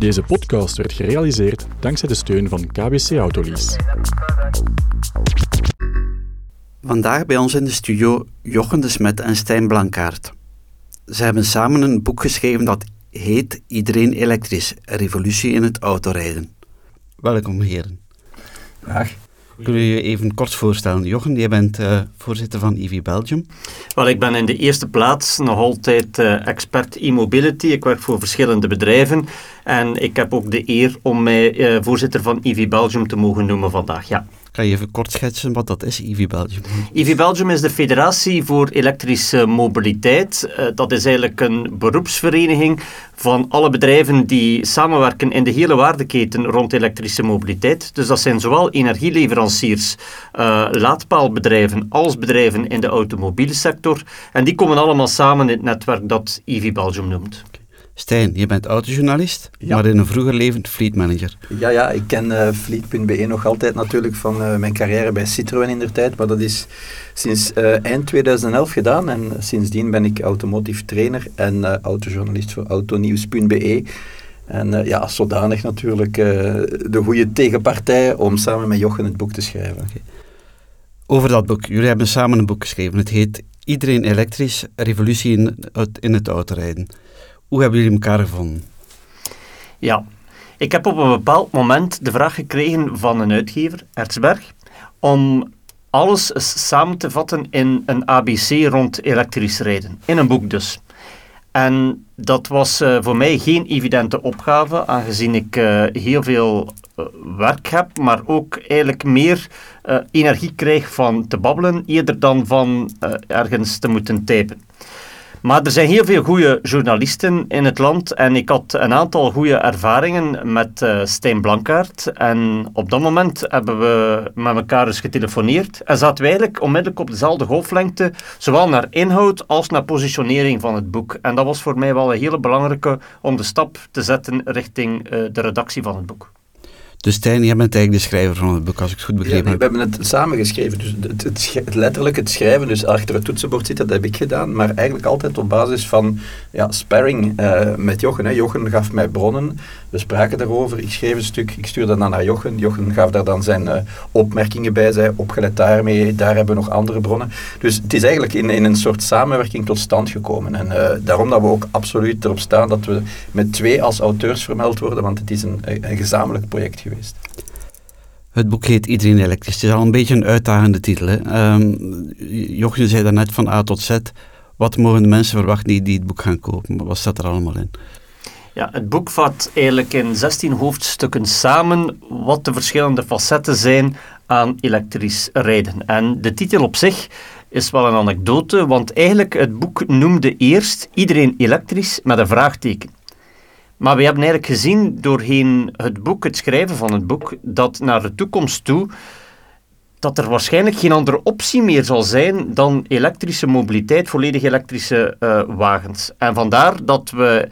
Deze podcast werd gerealiseerd dankzij de steun van KBC Autolease. Vandaag bij ons in de studio Jochen de Smet en Stijn Blankaert. Ze hebben samen een boek geschreven dat heet Iedereen elektrisch, revolutie in het autorijden. Welkom heren. Graag. Kunnen jullie je even kort voorstellen? Jochen, jij bent uh, voorzitter van EV Belgium. Wel, ik ben in de eerste plaats nog altijd uh, expert e-mobility. Ik werk voor verschillende bedrijven en ik heb ook de eer om mij uh, voorzitter van EV Belgium te mogen noemen vandaag. Ja. Kan je even kort schetsen wat dat is, EV Belgium? EV Belgium is de Federatie voor Elektrische Mobiliteit. Uh, dat is eigenlijk een beroepsvereniging van alle bedrijven die samenwerken in de hele waardeketen rond elektrische mobiliteit. Dus dat zijn zowel energieleveranciers, uh, laadpaalbedrijven als bedrijven in de automobiele sector. En die komen allemaal samen in het netwerk dat EV Belgium noemt. Stijn, je bent autojournalist, ja. maar in een vroeger leven fleetmanager. Ja, ja, ik ken uh, Fleet.be nog altijd natuurlijk van uh, mijn carrière bij Citroën in der tijd, maar dat is sinds uh, eind 2011 gedaan en sindsdien ben ik automotive trainer en autojournalist voor autonieuws.be. En ja, zodanig natuurlijk de goede tegenpartij om samen met Jochen het boek te schrijven. Okay. Over dat boek. Jullie hebben samen een boek geschreven. Het heet Iedereen elektrisch, revolutie in het, in het autorijden. Hoe hebben jullie elkaar gevonden? Ja, ik heb op een bepaald moment de vraag gekregen van een uitgever, Erzberg, om alles samen te vatten in een ABC rond elektrisch rijden. In een boek dus. En dat was uh, voor mij geen evidente opgave, aangezien ik uh, heel veel uh, werk heb, maar ook eigenlijk meer energie krijg van te babbelen, eerder dan van ergens te moeten typen. Maar er zijn heel veel goede journalisten in het land en ik had een aantal goede ervaringen met uh, Stijn Blankaert. En op dat moment hebben we met elkaar eens getelefoneerd en zaten we eigenlijk onmiddellijk op dezelfde golflengte, zowel naar inhoud als naar positionering van het boek. En dat was voor mij wel een hele belangrijke om de stap te zetten richting uh, de redactie van het boek. Dus Stijn, jij bent eigenlijk de schrijver van het boek, als ik het goed begrepen ja, nee, We hebben het samen geschreven, dus het, het, het, letterlijk het schrijven, dus achter het toetsenbord zitten, dat heb ik gedaan, maar eigenlijk altijd op basis van ja, sparring uh, met Jochen. Hè. Jochen gaf mij bronnen, we spraken daarover, ik schreef een stuk, ik stuurde dat naar Jochen, Jochen gaf daar dan zijn uh, opmerkingen bij, zei opgelet daarmee, daar hebben we nog andere bronnen. Dus het is eigenlijk in, in een soort samenwerking tot stand gekomen en uh, daarom dat we ook absoluut erop staan dat we met twee als auteurs vermeld worden, want het is een, een gezamenlijk project geweest. Het boek heet Iedereen elektrisch. Het is al een beetje een uitdagende titel. Hè? Um, Jochen zei daarnet van A tot Z. Wat mogen de mensen verwachten die, die het boek gaan kopen? Wat staat er allemaal in? Ja, het boek vat eigenlijk in 16 hoofdstukken samen wat de verschillende facetten zijn aan elektrisch rijden. En de titel op zich is wel een anekdote, want eigenlijk het boek noemde eerst Iedereen elektrisch met een vraagteken. Maar we hebben eigenlijk gezien doorheen het boek, het schrijven van het boek, dat naar de toekomst toe dat er waarschijnlijk geen andere optie meer zal zijn dan elektrische mobiliteit, volledig elektrische uh, wagens. En vandaar dat we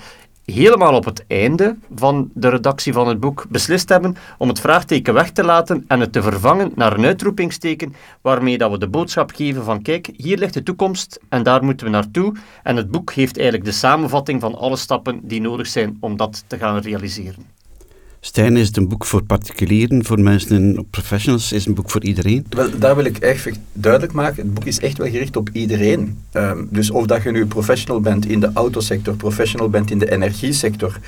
helemaal op het einde van de redactie van het boek beslist hebben om het vraagteken weg te laten en het te vervangen naar een uitroepingsteken waarmee dat we de boodschap geven van kijk, hier ligt de toekomst en daar moeten we naartoe. En het boek geeft eigenlijk de samenvatting van alle stappen die nodig zijn om dat te gaan realiseren. Stijn, is het een boek voor particulieren, voor mensen en professionals? Is een boek voor iedereen? Wel, daar wil ik echt duidelijk maken. Het boek is echt wel gericht op iedereen. Um, dus of dat je nu professional bent in de autosector, professional bent in de energiesector,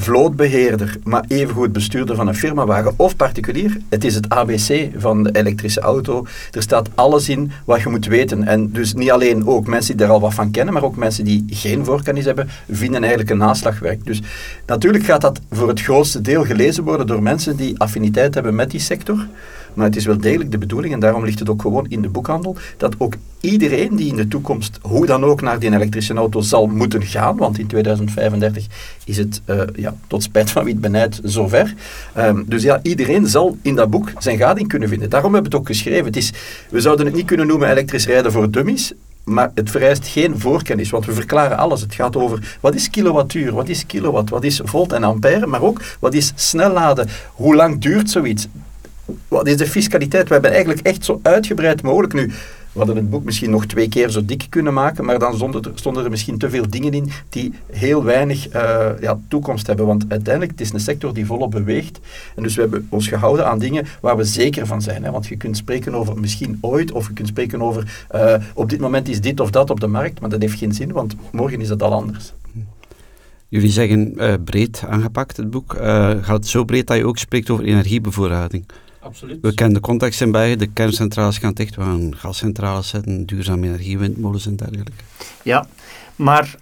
vlootbeheerder, maar evengoed bestuurder van een firmawagen of particulier. Het is het ABC van de elektrische auto. Er staat alles in wat je moet weten. En dus niet alleen ook mensen die er al wat van kennen, maar ook mensen die geen voorkennis hebben, vinden eigenlijk een naslagwerk. Dus natuurlijk gaat dat voor het grootste deel gelezen worden door mensen die affiniteit hebben met die sector. Maar het is wel degelijk de bedoeling, en daarom ligt het ook gewoon in de boekhandel, dat ook iedereen die in de toekomst, hoe dan ook, naar die elektrische auto zal moeten gaan, want in 2035 is het, uh, ja, tot spijt van wie het benijdt, zover. Um, dus ja, iedereen zal in dat boek zijn gading kunnen vinden. Daarom hebben we het ook geschreven. Het is, we zouden het niet kunnen noemen elektrisch rijden voor dummies, maar het vereist geen voorkennis, want we verklaren alles. Het gaat over wat is kilowattuur, wat is kilowatt, wat is volt en ampère, maar ook wat is snelladen, hoe lang duurt zoiets wat is de fiscaliteit? We hebben eigenlijk echt zo uitgebreid mogelijk nu We hadden het boek misschien nog twee keer zo dik kunnen maken, maar dan stonden er, er misschien te veel dingen in die heel weinig uh, ja, toekomst hebben. Want uiteindelijk, het is een sector die volop beweegt. En dus we hebben ons gehouden aan dingen waar we zeker van zijn. Hè? Want je kunt spreken over misschien ooit, of je kunt spreken over uh, op dit moment is dit of dat op de markt, maar dat heeft geen zin, want morgen is het al anders. Jullie zeggen uh, breed aangepakt, het boek. Gaat zo breed dat je ook spreekt over energiebevoorrading. Absoluut. We kennen de context in België, de kerncentrales gaan dicht, we gaan gascentrales zetten, duurzame energie, windmolens en dergelijke. Ja, maar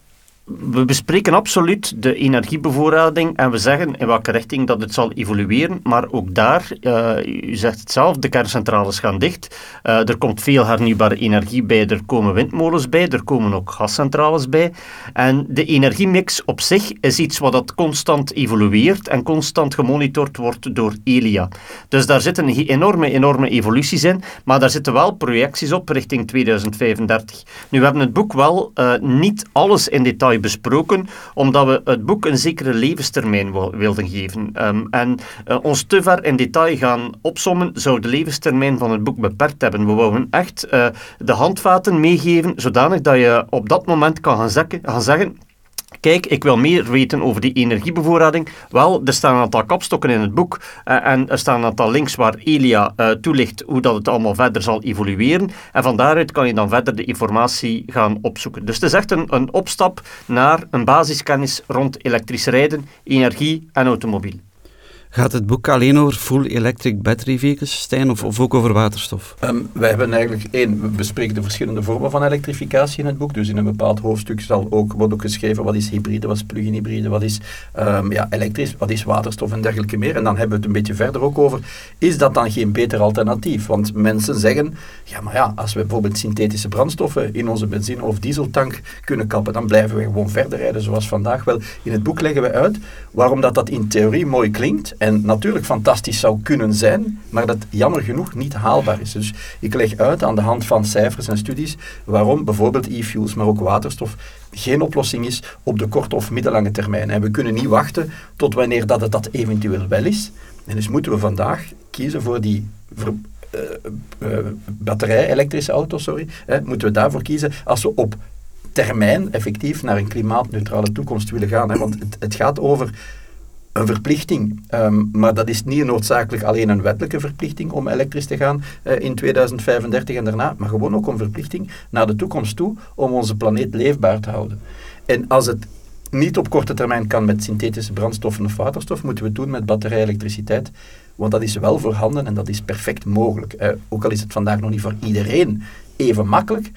we bespreken absoluut de energiebevoorrading en we zeggen in welke richting dat het zal evolueren, maar ook daar, uh, u zegt het zelf, de kerncentrales gaan dicht. Uh, er komt veel hernieuwbare energie bij, er komen windmolens bij, er komen ook gascentrales bij. En de energiemix op zich is iets wat dat constant evolueert en constant gemonitord wordt door ELIA. Dus daar zitten enorme, enorme evoluties in, maar daar zitten wel projecties op richting 2035. Nu, we hebben het boek wel uh, niet alles in detail besproken, omdat we het boek een zekere levenstermijn wilden geven. Um, en uh, ons te ver in detail gaan opsommen, zou de levenstermijn van het boek beperkt hebben. We wouden echt uh, de handvaten meegeven, zodanig dat je op dat moment kan gaan, zeggen, gaan zeggen kijk, ik wil meer weten over die energiebevoorrading. Wel, er staan een aantal kapstokken in het boek uh, en er staan een aantal links waar Elia uh, toelicht hoe dat het allemaal verder zal evolueren. En van daaruit kan je dan verder de informatie gaan opzoeken. Dus het is echt een, een opstap naar een basiskennis rond elektrisch rijden, energie en automobiel. Gaat het boek alleen over full electric battery vehicles, Stijn, of, of ook over waterstof? Um, wij hebben eigenlijk één, we bespreken de verschillende vormen van elektrificatie in het boek. Dus in een bepaald hoofdstuk zal ook, wordt ook geschreven wat is hybride, wat is plug-in hybride, wat is um, ja, elektrisch, wat is waterstof en dergelijke meer. En dan hebben we het een beetje verder ook over, is dat dan geen beter alternatief? Want mensen zeggen, ja maar ja, als we bijvoorbeeld synthetische brandstoffen in onze benzine- of dieseltank kunnen kappen, dan blijven we gewoon verder rijden zoals vandaag. Wel, in het boek leggen we uit waarom dat, dat in theorie mooi klinkt en natuurlijk fantastisch zou kunnen zijn, maar dat jammer genoeg niet haalbaar is. Dus ik leg uit aan de hand van cijfers en studies waarom bijvoorbeeld e-fuels, maar ook waterstof, geen oplossing is op de korte of middellange termijn. En we kunnen niet wachten tot wanneer dat het dat eventueel wel is. En dus moeten we vandaag kiezen voor die uh, uh, batterij-elektrische auto, sorry, hè, moeten we daarvoor kiezen als we op termijn effectief naar een klimaatneutrale toekomst willen gaan. Hè, want het, het gaat over een verplichting. Um, maar dat is niet noodzakelijk alleen een wettelijke verplichting om elektrisch te gaan uh, in 2035 en daarna, maar gewoon ook een verplichting naar de toekomst toe om onze planeet leefbaar te houden. En als het niet op korte termijn kan met synthetische brandstoffen of waterstof, moeten we het doen met batterij-elektriciteit. Want dat is wel voorhanden en dat is perfect mogelijk. Ook al is het vandaag nog niet voor iedereen even makkelijk,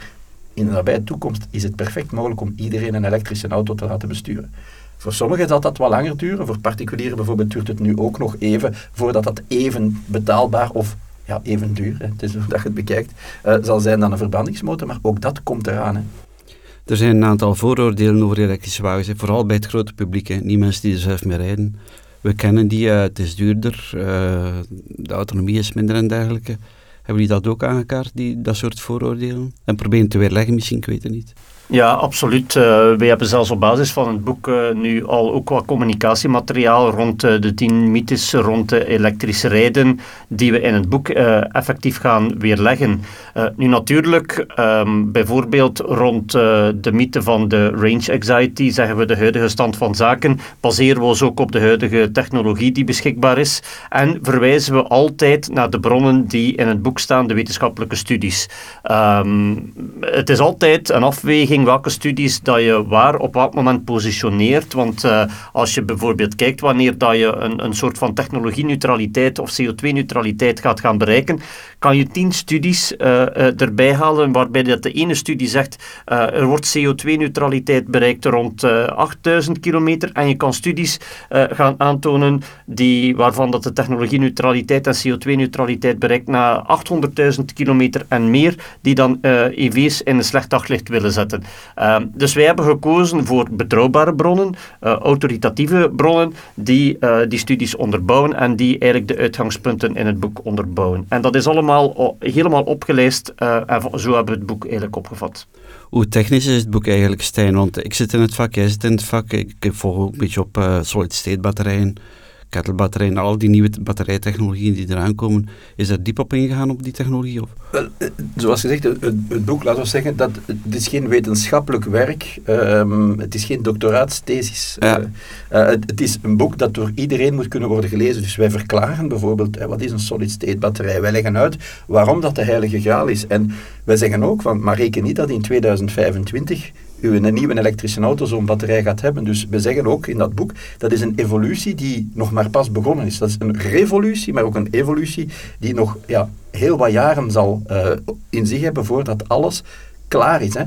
in de nabije toekomst is het perfect mogelijk om iedereen een elektrische auto te laten besturen. Voor sommigen zal dat wat langer duren. Voor particulieren bijvoorbeeld duurt het nu ook nog even voordat dat even betaalbaar of ja, even duur, hè, het is hoe dat je het bekijkt, uh, zal zijn dan een verbrandingsmotor. Maar ook dat komt eraan. Hè. Er zijn een aantal vooroordelen over elektrische wagens, vooral bij het grote publiek. Hè. Niet mensen die er zelf mee rijden. We kennen die, uh, het is duurder, uh, de autonomie is minder en dergelijke. Hebben jullie dat ook aangekaart, die, dat soort vooroordelen? En proberen te weerleggen misschien, ik weet het niet. Ja, absoluut. Uh, wij hebben zelfs op basis van het boek uh, nu al ook wat communicatiemateriaal rond uh, de tien mythes rond elektrisch rijden, die we in het boek effectief gaan weerleggen. nu natuurlijk, um, bijvoorbeeld rond de mythe van de range anxiety, zeggen we de huidige stand van zaken, baseren we ons ook op de huidige technologie die beschikbaar is en verwijzen we altijd naar de bronnen die in het boek staan, de wetenschappelijke studies. Um, het is altijd een afweging welke studies dat je waar op welk moment positioneert. Want uh, als je bijvoorbeeld kijkt wanneer dat je een, een soort van technologie-neutraliteit of CO2-neutraliteit gaat gaan bereiken, kan je tien studies uh, uh, erbij halen waarbij dat de ene studie zegt er wordt CO2-neutraliteit bereikt rond 8000 kilometer en je kan studies gaan aantonen die, waarvan dat de technologie-neutraliteit en CO2-neutraliteit bereikt na 800.000 kilometer en meer, die dan EV's in een slecht daglicht willen zetten. Uh, dus wij hebben gekozen voor betrouwbare bronnen, uh, autoritatieve bronnen, die uh, die studies onderbouwen en die eigenlijk de uitgangspunten in het boek onderbouwen. En dat is allemaal helemaal opgelijst eh, en zo hebben we het boek eigenlijk opgevat. Hoe technisch is het boek eigenlijk, Stijn? Want ik zit in het vak, jij zit in het vak, ik volg ook een beetje op solid-state batterijen. Kettlebatterijen, al die nieuwe batterijtechnologieën die eraan komen. Is er diep op ingegaan op die technologie? Of? Wel, eh, zoals gezegd, het, het, boek, laten we zeggen, dat het is geen wetenschappelijk werk, um, het is geen doctoraatsthesis. Ja. Uh, uh, het, het, is een boek dat door iedereen moet kunnen worden gelezen. Dus wij verklaren bijvoorbeeld, wat is een solid-state batterij? Wij leggen uit waarom dat de heilige graal is. En wij zeggen ook, van, maar reken niet dat in 2025 u een nieuwe elektrische auto zo'n batterij gaat hebben. Dus we zeggen ook in dat boek, dat is een evolutie die nog maar pas begonnen is. Dat is een revolutie, maar ook een evolutie die nog ja, heel wat jaren zal uh, in zich hebben voordat alles klaar is. Hè.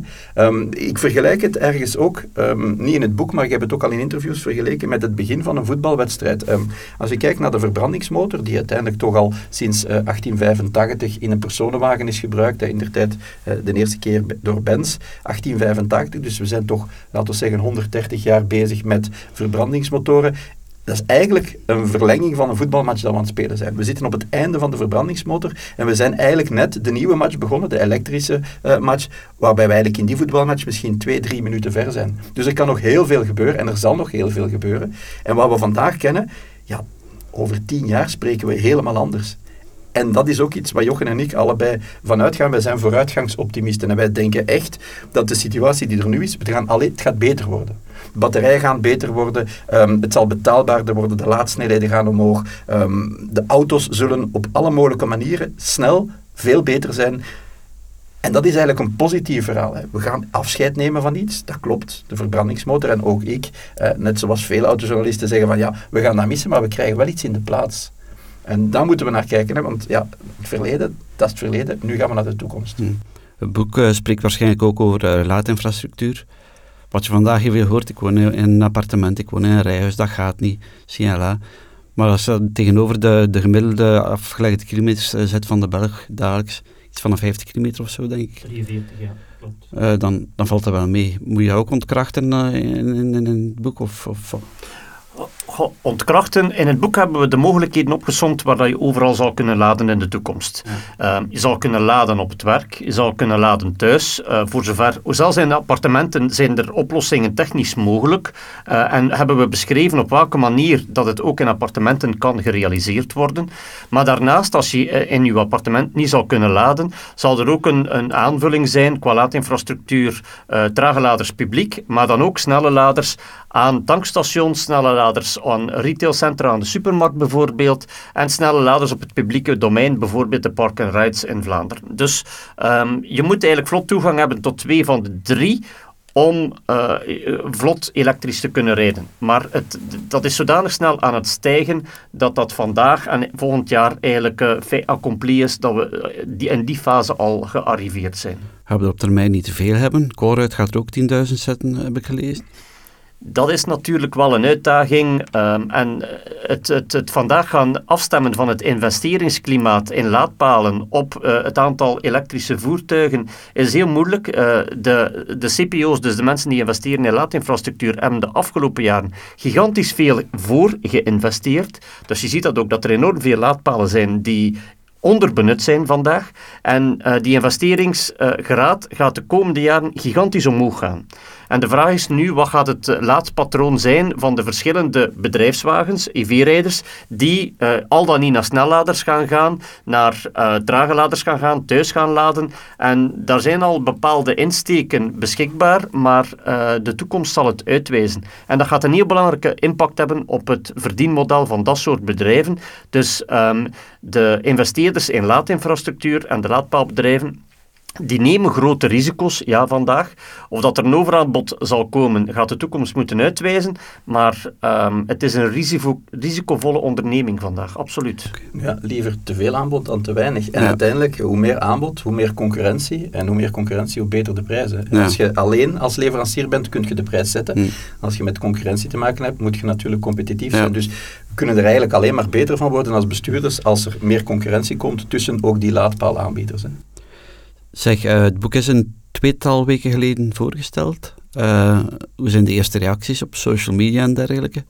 Um, ik vergelijk het ergens ook, um, niet in het boek, maar ik heb het ook al in interviews vergeleken met het begin van een voetbalwedstrijd. Um, als je kijkt naar de verbrandingsmotor, die uiteindelijk toch al sinds uh, 1885 in een personenwagen is gebruikt, in de tijd uh, de eerste keer door Benz, 1885, dus we zijn toch, laten we zeggen, 130 jaar bezig met verbrandingsmotoren. Dat is eigenlijk een verlenging van een voetbalmatch dat we aan het spelen zijn. We zitten op het einde van de verbrandingsmotor en we zijn eigenlijk net de nieuwe match begonnen, de elektrische uh, match, waarbij we eigenlijk in die voetbalmatch misschien twee, drie minuten ver zijn. Dus er kan nog heel veel gebeuren en er zal nog heel veel gebeuren. En wat we vandaag kennen, ja, over tien jaar spreken we helemaal anders. En dat is ook iets waar Jochen en ik allebei vanuit gaan. Wij zijn vooruitgangsoptimisten en wij denken echt dat de situatie die er nu is, het, gaan alleen, het gaat beter worden. De batterijen gaan beter worden, um, het zal betaalbaarder worden, de laadsnelheden gaan omhoog. Um, de auto's zullen op alle mogelijke manieren snel veel beter zijn. En dat is eigenlijk een positief verhaal. Hè. We gaan afscheid nemen van iets, dat klopt, de verbrandingsmotor. En ook ik, eh, net zoals veel autojournalisten zeggen van ja, we gaan dat missen, maar we krijgen wel iets in de plaats. En daar moeten we naar kijken, hè, want ja, het verleden, dat is het verleden, nu gaan we naar de toekomst. Hmm. Het boek uh, spreekt waarschijnlijk ook over uh, laadinfrastructuur. Wat je vandaag heel veel hoort, ik woon in een appartement, ik woon in een rijhuis, dat gaat niet, CLA. Maar als je tegenover de, de gemiddelde afgelegde kilometers uh, zet van de Belg dagelijks, iets van een 50 kilometer of zo, denk ik. 43, ja. Uh, dan, dan valt dat wel mee. Moet je ook ontkrachten uh, in, in, in, het boek? Of, of, ontkrachten. In het boek hebben we de mogelijkheden opgezomd waar je overal zal kunnen laden in de toekomst. Ja. Uh, je zal kunnen laden op het werk, je zal kunnen laden thuis. Uh, voor zover, zelfs in appartementen zijn er oplossingen technisch mogelijk. Uh, en hebben we beschreven op welke manier dat het ook in appartementen kan gerealiseerd worden. Maar daarnaast, als je in je appartement niet zal kunnen laden, zal er ook een, een aanvulling zijn qua laadinfrastructuur, trage laders publiek, maar dan ook snelle laders aan tankstations, snelle laders aan retailcentra, aan de supermarkt bijvoorbeeld, en snelle laders op het publieke domein, bijvoorbeeld de park and rides in Vlaanderen. Dus um, je moet eigenlijk vlot toegang hebben tot twee van de drie om uh, vlot elektrisch te kunnen rijden. Maar het, dat is zodanig snel aan het stijgen dat dat vandaag en volgend jaar eigenlijk uh, fait accompli is dat we die, in die fase al gearriveerd zijn. Gaan we er op termijn niet te veel hebben? Coruit gaat er ook 10.000 zetten, heb ik gelezen. Dat is natuurlijk wel een uitdaging. Um, en het, het, het, vandaag gaan afstemmen van het investeringsklimaat in laadpalen op uh, het aantal elektrische voertuigen is heel moeilijk. Uh, de, de CPO's, dus de mensen die investeren in laadinfrastructuur, hebben de afgelopen jaren gigantisch veel voor geïnvesteerd. Dus je ziet dat ook dat er enorm veel laadpalen zijn die onderbenut zijn vandaag. En die investeringsgraad gaat de komende jaren gigantisch omhoog gaan. En de vraag is nu, wat gaat het eh, laadpatroon zijn van de verschillende bedrijfswagens, EV-rijders, die uh, al dan niet naar snelladers gaan gaan, naar uh, trage laders gaan gaan, thuis gaan laden. En daar zijn al bepaalde insteken beschikbaar, maar de toekomst zal het uitwijzen. En dat gaat een heel belangrijke impact hebben op het verdienmodel van dat soort bedrijven. Dus um, de investeerders in laadinfrastructuur en de laadpaalbedrijven die nemen grote risico's, ja, vandaag. Of dat er een overaanbod zal komen, gaat de toekomst moeten uitwijzen. Maar um, het is een risico, risicovolle onderneming vandaag, absoluut. Ja, liever te veel aanbod dan te weinig. En ja. uiteindelijk, hoe meer aanbod, hoe meer concurrentie. En hoe meer concurrentie, hoe beter de prijzen. Ja. Als je alleen als leverancier bent, kun je de prijs zetten. Hm. Als je met concurrentie te maken hebt, moet je natuurlijk competitief zijn. Dus we kunnen er eigenlijk alleen maar beter van worden als bestuurders als er meer concurrentie komt tussen ook die laadpaalaanbieders. Hè. Zeg, uh, het boek is een tweetal weken geleden voorgesteld. Uh, hoe zijn de eerste reacties op social media en dergelijke?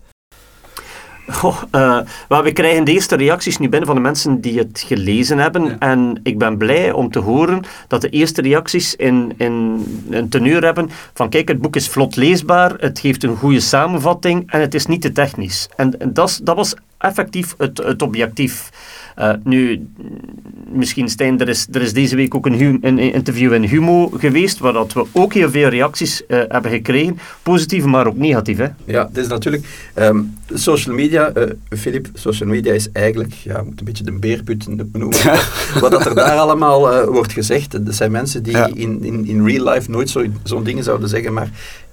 Oh, uh, we krijgen de eerste reacties nu binnen van de mensen die het gelezen hebben. Ja. En ik ben blij om te horen dat de eerste reacties in, in een teneur hebben van kijk, het boek is vlot leesbaar, het geeft een goede samenvatting en het is niet te technisch. En, en dat, dat was effectief het, het objectief. Uh, nu, misschien Stijn, er is, er is deze week ook een, een interview in Humo geweest, waar dat we ook heel veel reacties uh, hebben gekregen, positieve, maar ook negatieve. Ja, dat is natuurlijk... Um, social media, uh, Filip, social media is eigenlijk, ja, moet een beetje de beerput noemen. Wat dat er daar allemaal wordt gezegd, dat zijn mensen die in, in, in real life nooit zo'n zo dingen zouden zeggen, maar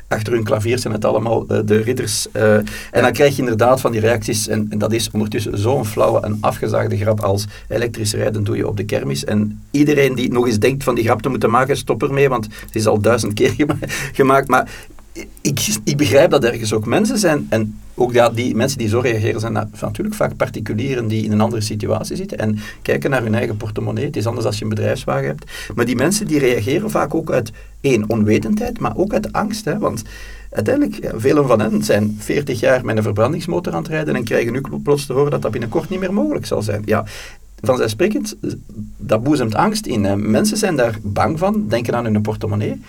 achter hun klavier zijn het allemaal uh, de ridders. Uh, en dan krijg je inderdaad van die reacties, en, en dat is ondertussen zo'n flauwe en afgezaagde grap als elektrisch rijden doe je op de kermis. En iedereen die nog eens denkt van die grap te moeten maken, stop ermee, want het is al duizend keer gemaakt. Maar ik, ik, begrijp dat ergens ook mensen zijn, en ook ja, die mensen die zo reageren zijn natuurlijk vaak particulieren die in een andere situatie zitten en kijken naar hun eigen portemonnee. Het is anders als je een bedrijfswagen hebt. Maar die mensen die reageren vaak ook uit één, onwetendheid, maar ook uit angst. Hè, want uiteindelijk, velen van hen zijn 40 jaar met een verbrandingsmotor aan het rijden en krijgen nu plots te horen dat dat binnenkort niet meer mogelijk zal zijn. Ja, vanzelfsprekend, dat boezemt angst in. Mensen zijn daar bang van, denken aan hun portemonnee.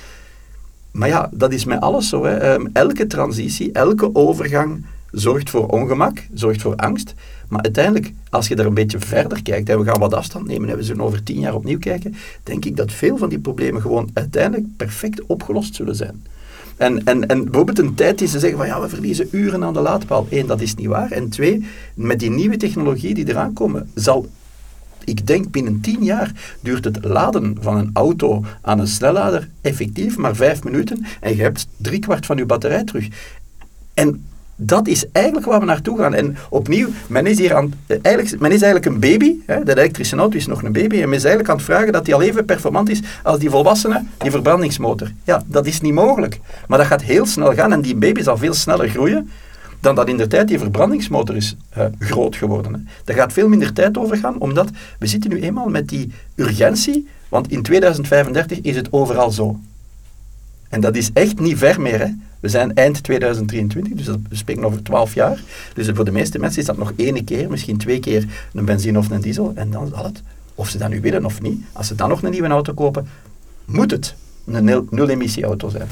Maar ja, dat is met alles zo. Hè. Ehm, elke transitie, elke overgang zorgt voor ongemak, zorgt voor angst. Maar uiteindelijk, als je er een beetje verder kijkt, en we gaan wat afstand nemen en we zullen over tien jaar opnieuw kijken, denk ik dat veel van die problemen gewoon uiteindelijk perfect opgelost zullen zijn. En, en, en bijvoorbeeld een tijd die ze zeggen van ja, we verliezen uren aan de laadpaal. Eén, dat is niet waar. En twee, met die nieuwe technologie die eraan komen, zal ik denk binnen tien jaar duurt het laden van een auto aan een snellader effectief maar vijf minuten en je hebt driekwart van je batterij terug. En dat is eigenlijk waar we naartoe gaan. En opnieuw, men is hier aan, eigenlijk, men is eigenlijk een baby. Hè, de elektrische auto is nog een baby. En men is eigenlijk aan het vragen dat die al even performant is als die volwassene, die verbrandingsmotor. Ja, dat is niet mogelijk. Maar dat gaat heel snel gaan en die baby zal veel sneller groeien dan dat in de tijd die verbrandingsmotor is uh, groot geworden. Hè. Daar gaat veel minder tijd over gaan, omdat we zitten nu eenmaal met die urgentie, want in 2035 is het overal zo. En dat is echt niet ver meer. Hè. We zijn eind 2023, dus we spreken over 12 jaar. Dus voor de meeste mensen is dat nog één keer, misschien twee keer een benzine of een diesel. En dan zal het, of ze dat nu willen of niet, als ze dan nog een nieuwe auto kopen, moet het een nul-emissie auto zijn.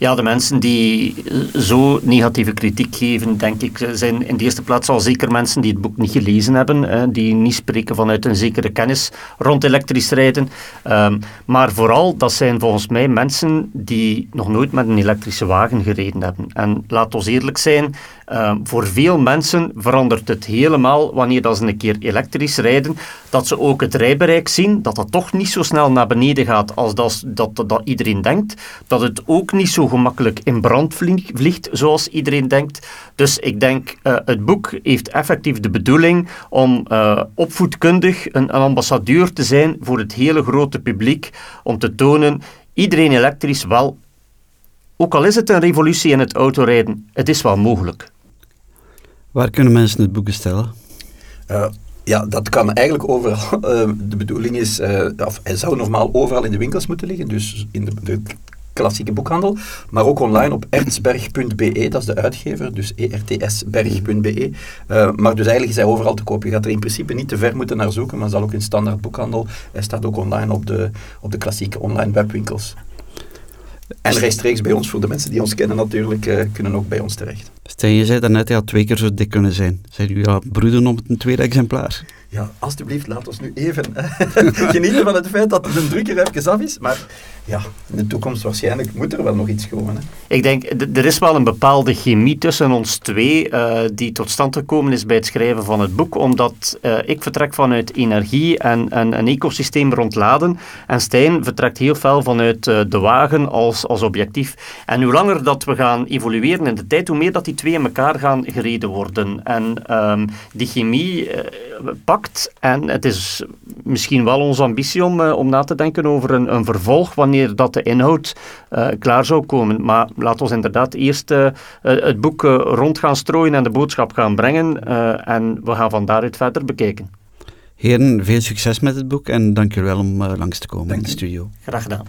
Ja, de mensen die zo negatieve kritiek geven, denk ik, zijn in de eerste plaats al zeker mensen die het boek niet gelezen hebben, die niet spreken vanuit een zekere kennis rond elektrisch rijden. Ehm, maar vooral, dat zijn volgens mij mensen die nog nooit met een elektrische wagen gereden hebben. En laat ons eerlijk zijn, ehm, voor veel mensen verandert het helemaal wanneer dat ze een keer elektrisch rijden, dat ze ook het rijbereik zien, dat dat toch niet zo snel naar beneden gaat als dat, dat, dat iedereen denkt, dat het ook niet zo gemakkelijk in brand vliegt, zoals iedereen denkt. Dus ik denk, uh, het boek heeft effectief de bedoeling om uh, opvoedkundig een, een ambassadeur te zijn voor het hele grote publiek, om te tonen, iedereen elektrisch wel, ook al is het een revolutie in het autorijden, het is wel mogelijk. Waar kunnen mensen het boek bestellen? Uh, ja, dat kan eigenlijk overal. de bedoeling is, of hij zou normaal overal in de winkels moeten liggen, dus in de, de klassieke boekhandel, maar ook online op ertsberg.be, dat is de uitgever, dus ertsberg.be. Uh, maar dus eigenlijk is hij overal te koop. Je gaat er in principe niet te ver moeten naar zoeken, maar zal ook in standaard boekhandel. Hij staat ook online op de, op de klassieke online webwinkels. En rechtstreeks bij ons, voor de mensen die ons kennen natuurlijk, uh, kunnen ook bij ons terecht. Stel, je zei daarnet, hij had twee keer zo dik kunnen zijn. Zijn jullie al broeden om het een tweede exemplaar? Ja, alstublieft, laat ons nu even genieten van het feit dat de drukker even af is. Maar ja, in de toekomst waarschijnlijk moet er wel nog iets komen. Hè. Ik denk, er is wel een bepaalde chemie tussen ons twee uh, die tot stand gekomen is bij het schrijven van het boek, omdat uh, ik vertrek vanuit energie en, en een ecosysteem rondladen en Stijn vertrekt heel veel vanuit uh, de wagen als, als objectief. En hoe langer dat we gaan evolueren in de tijd, hoe meer dat die twee in elkaar gaan gereden worden. En um, die chemie pakt en het is misschien wel onze ambitie om, om na te denken over een, een vervolg wanneer dat de inhoud uh, klaar zou komen. Maar laten we inderdaad eerst uh, het boek rond gaan strooien en de boodschap gaan brengen. en we gaan van daaruit verder bekijken. Heren, veel succes met het boek en dank u wel om langs te komen dank in de studio. Graag gedaan.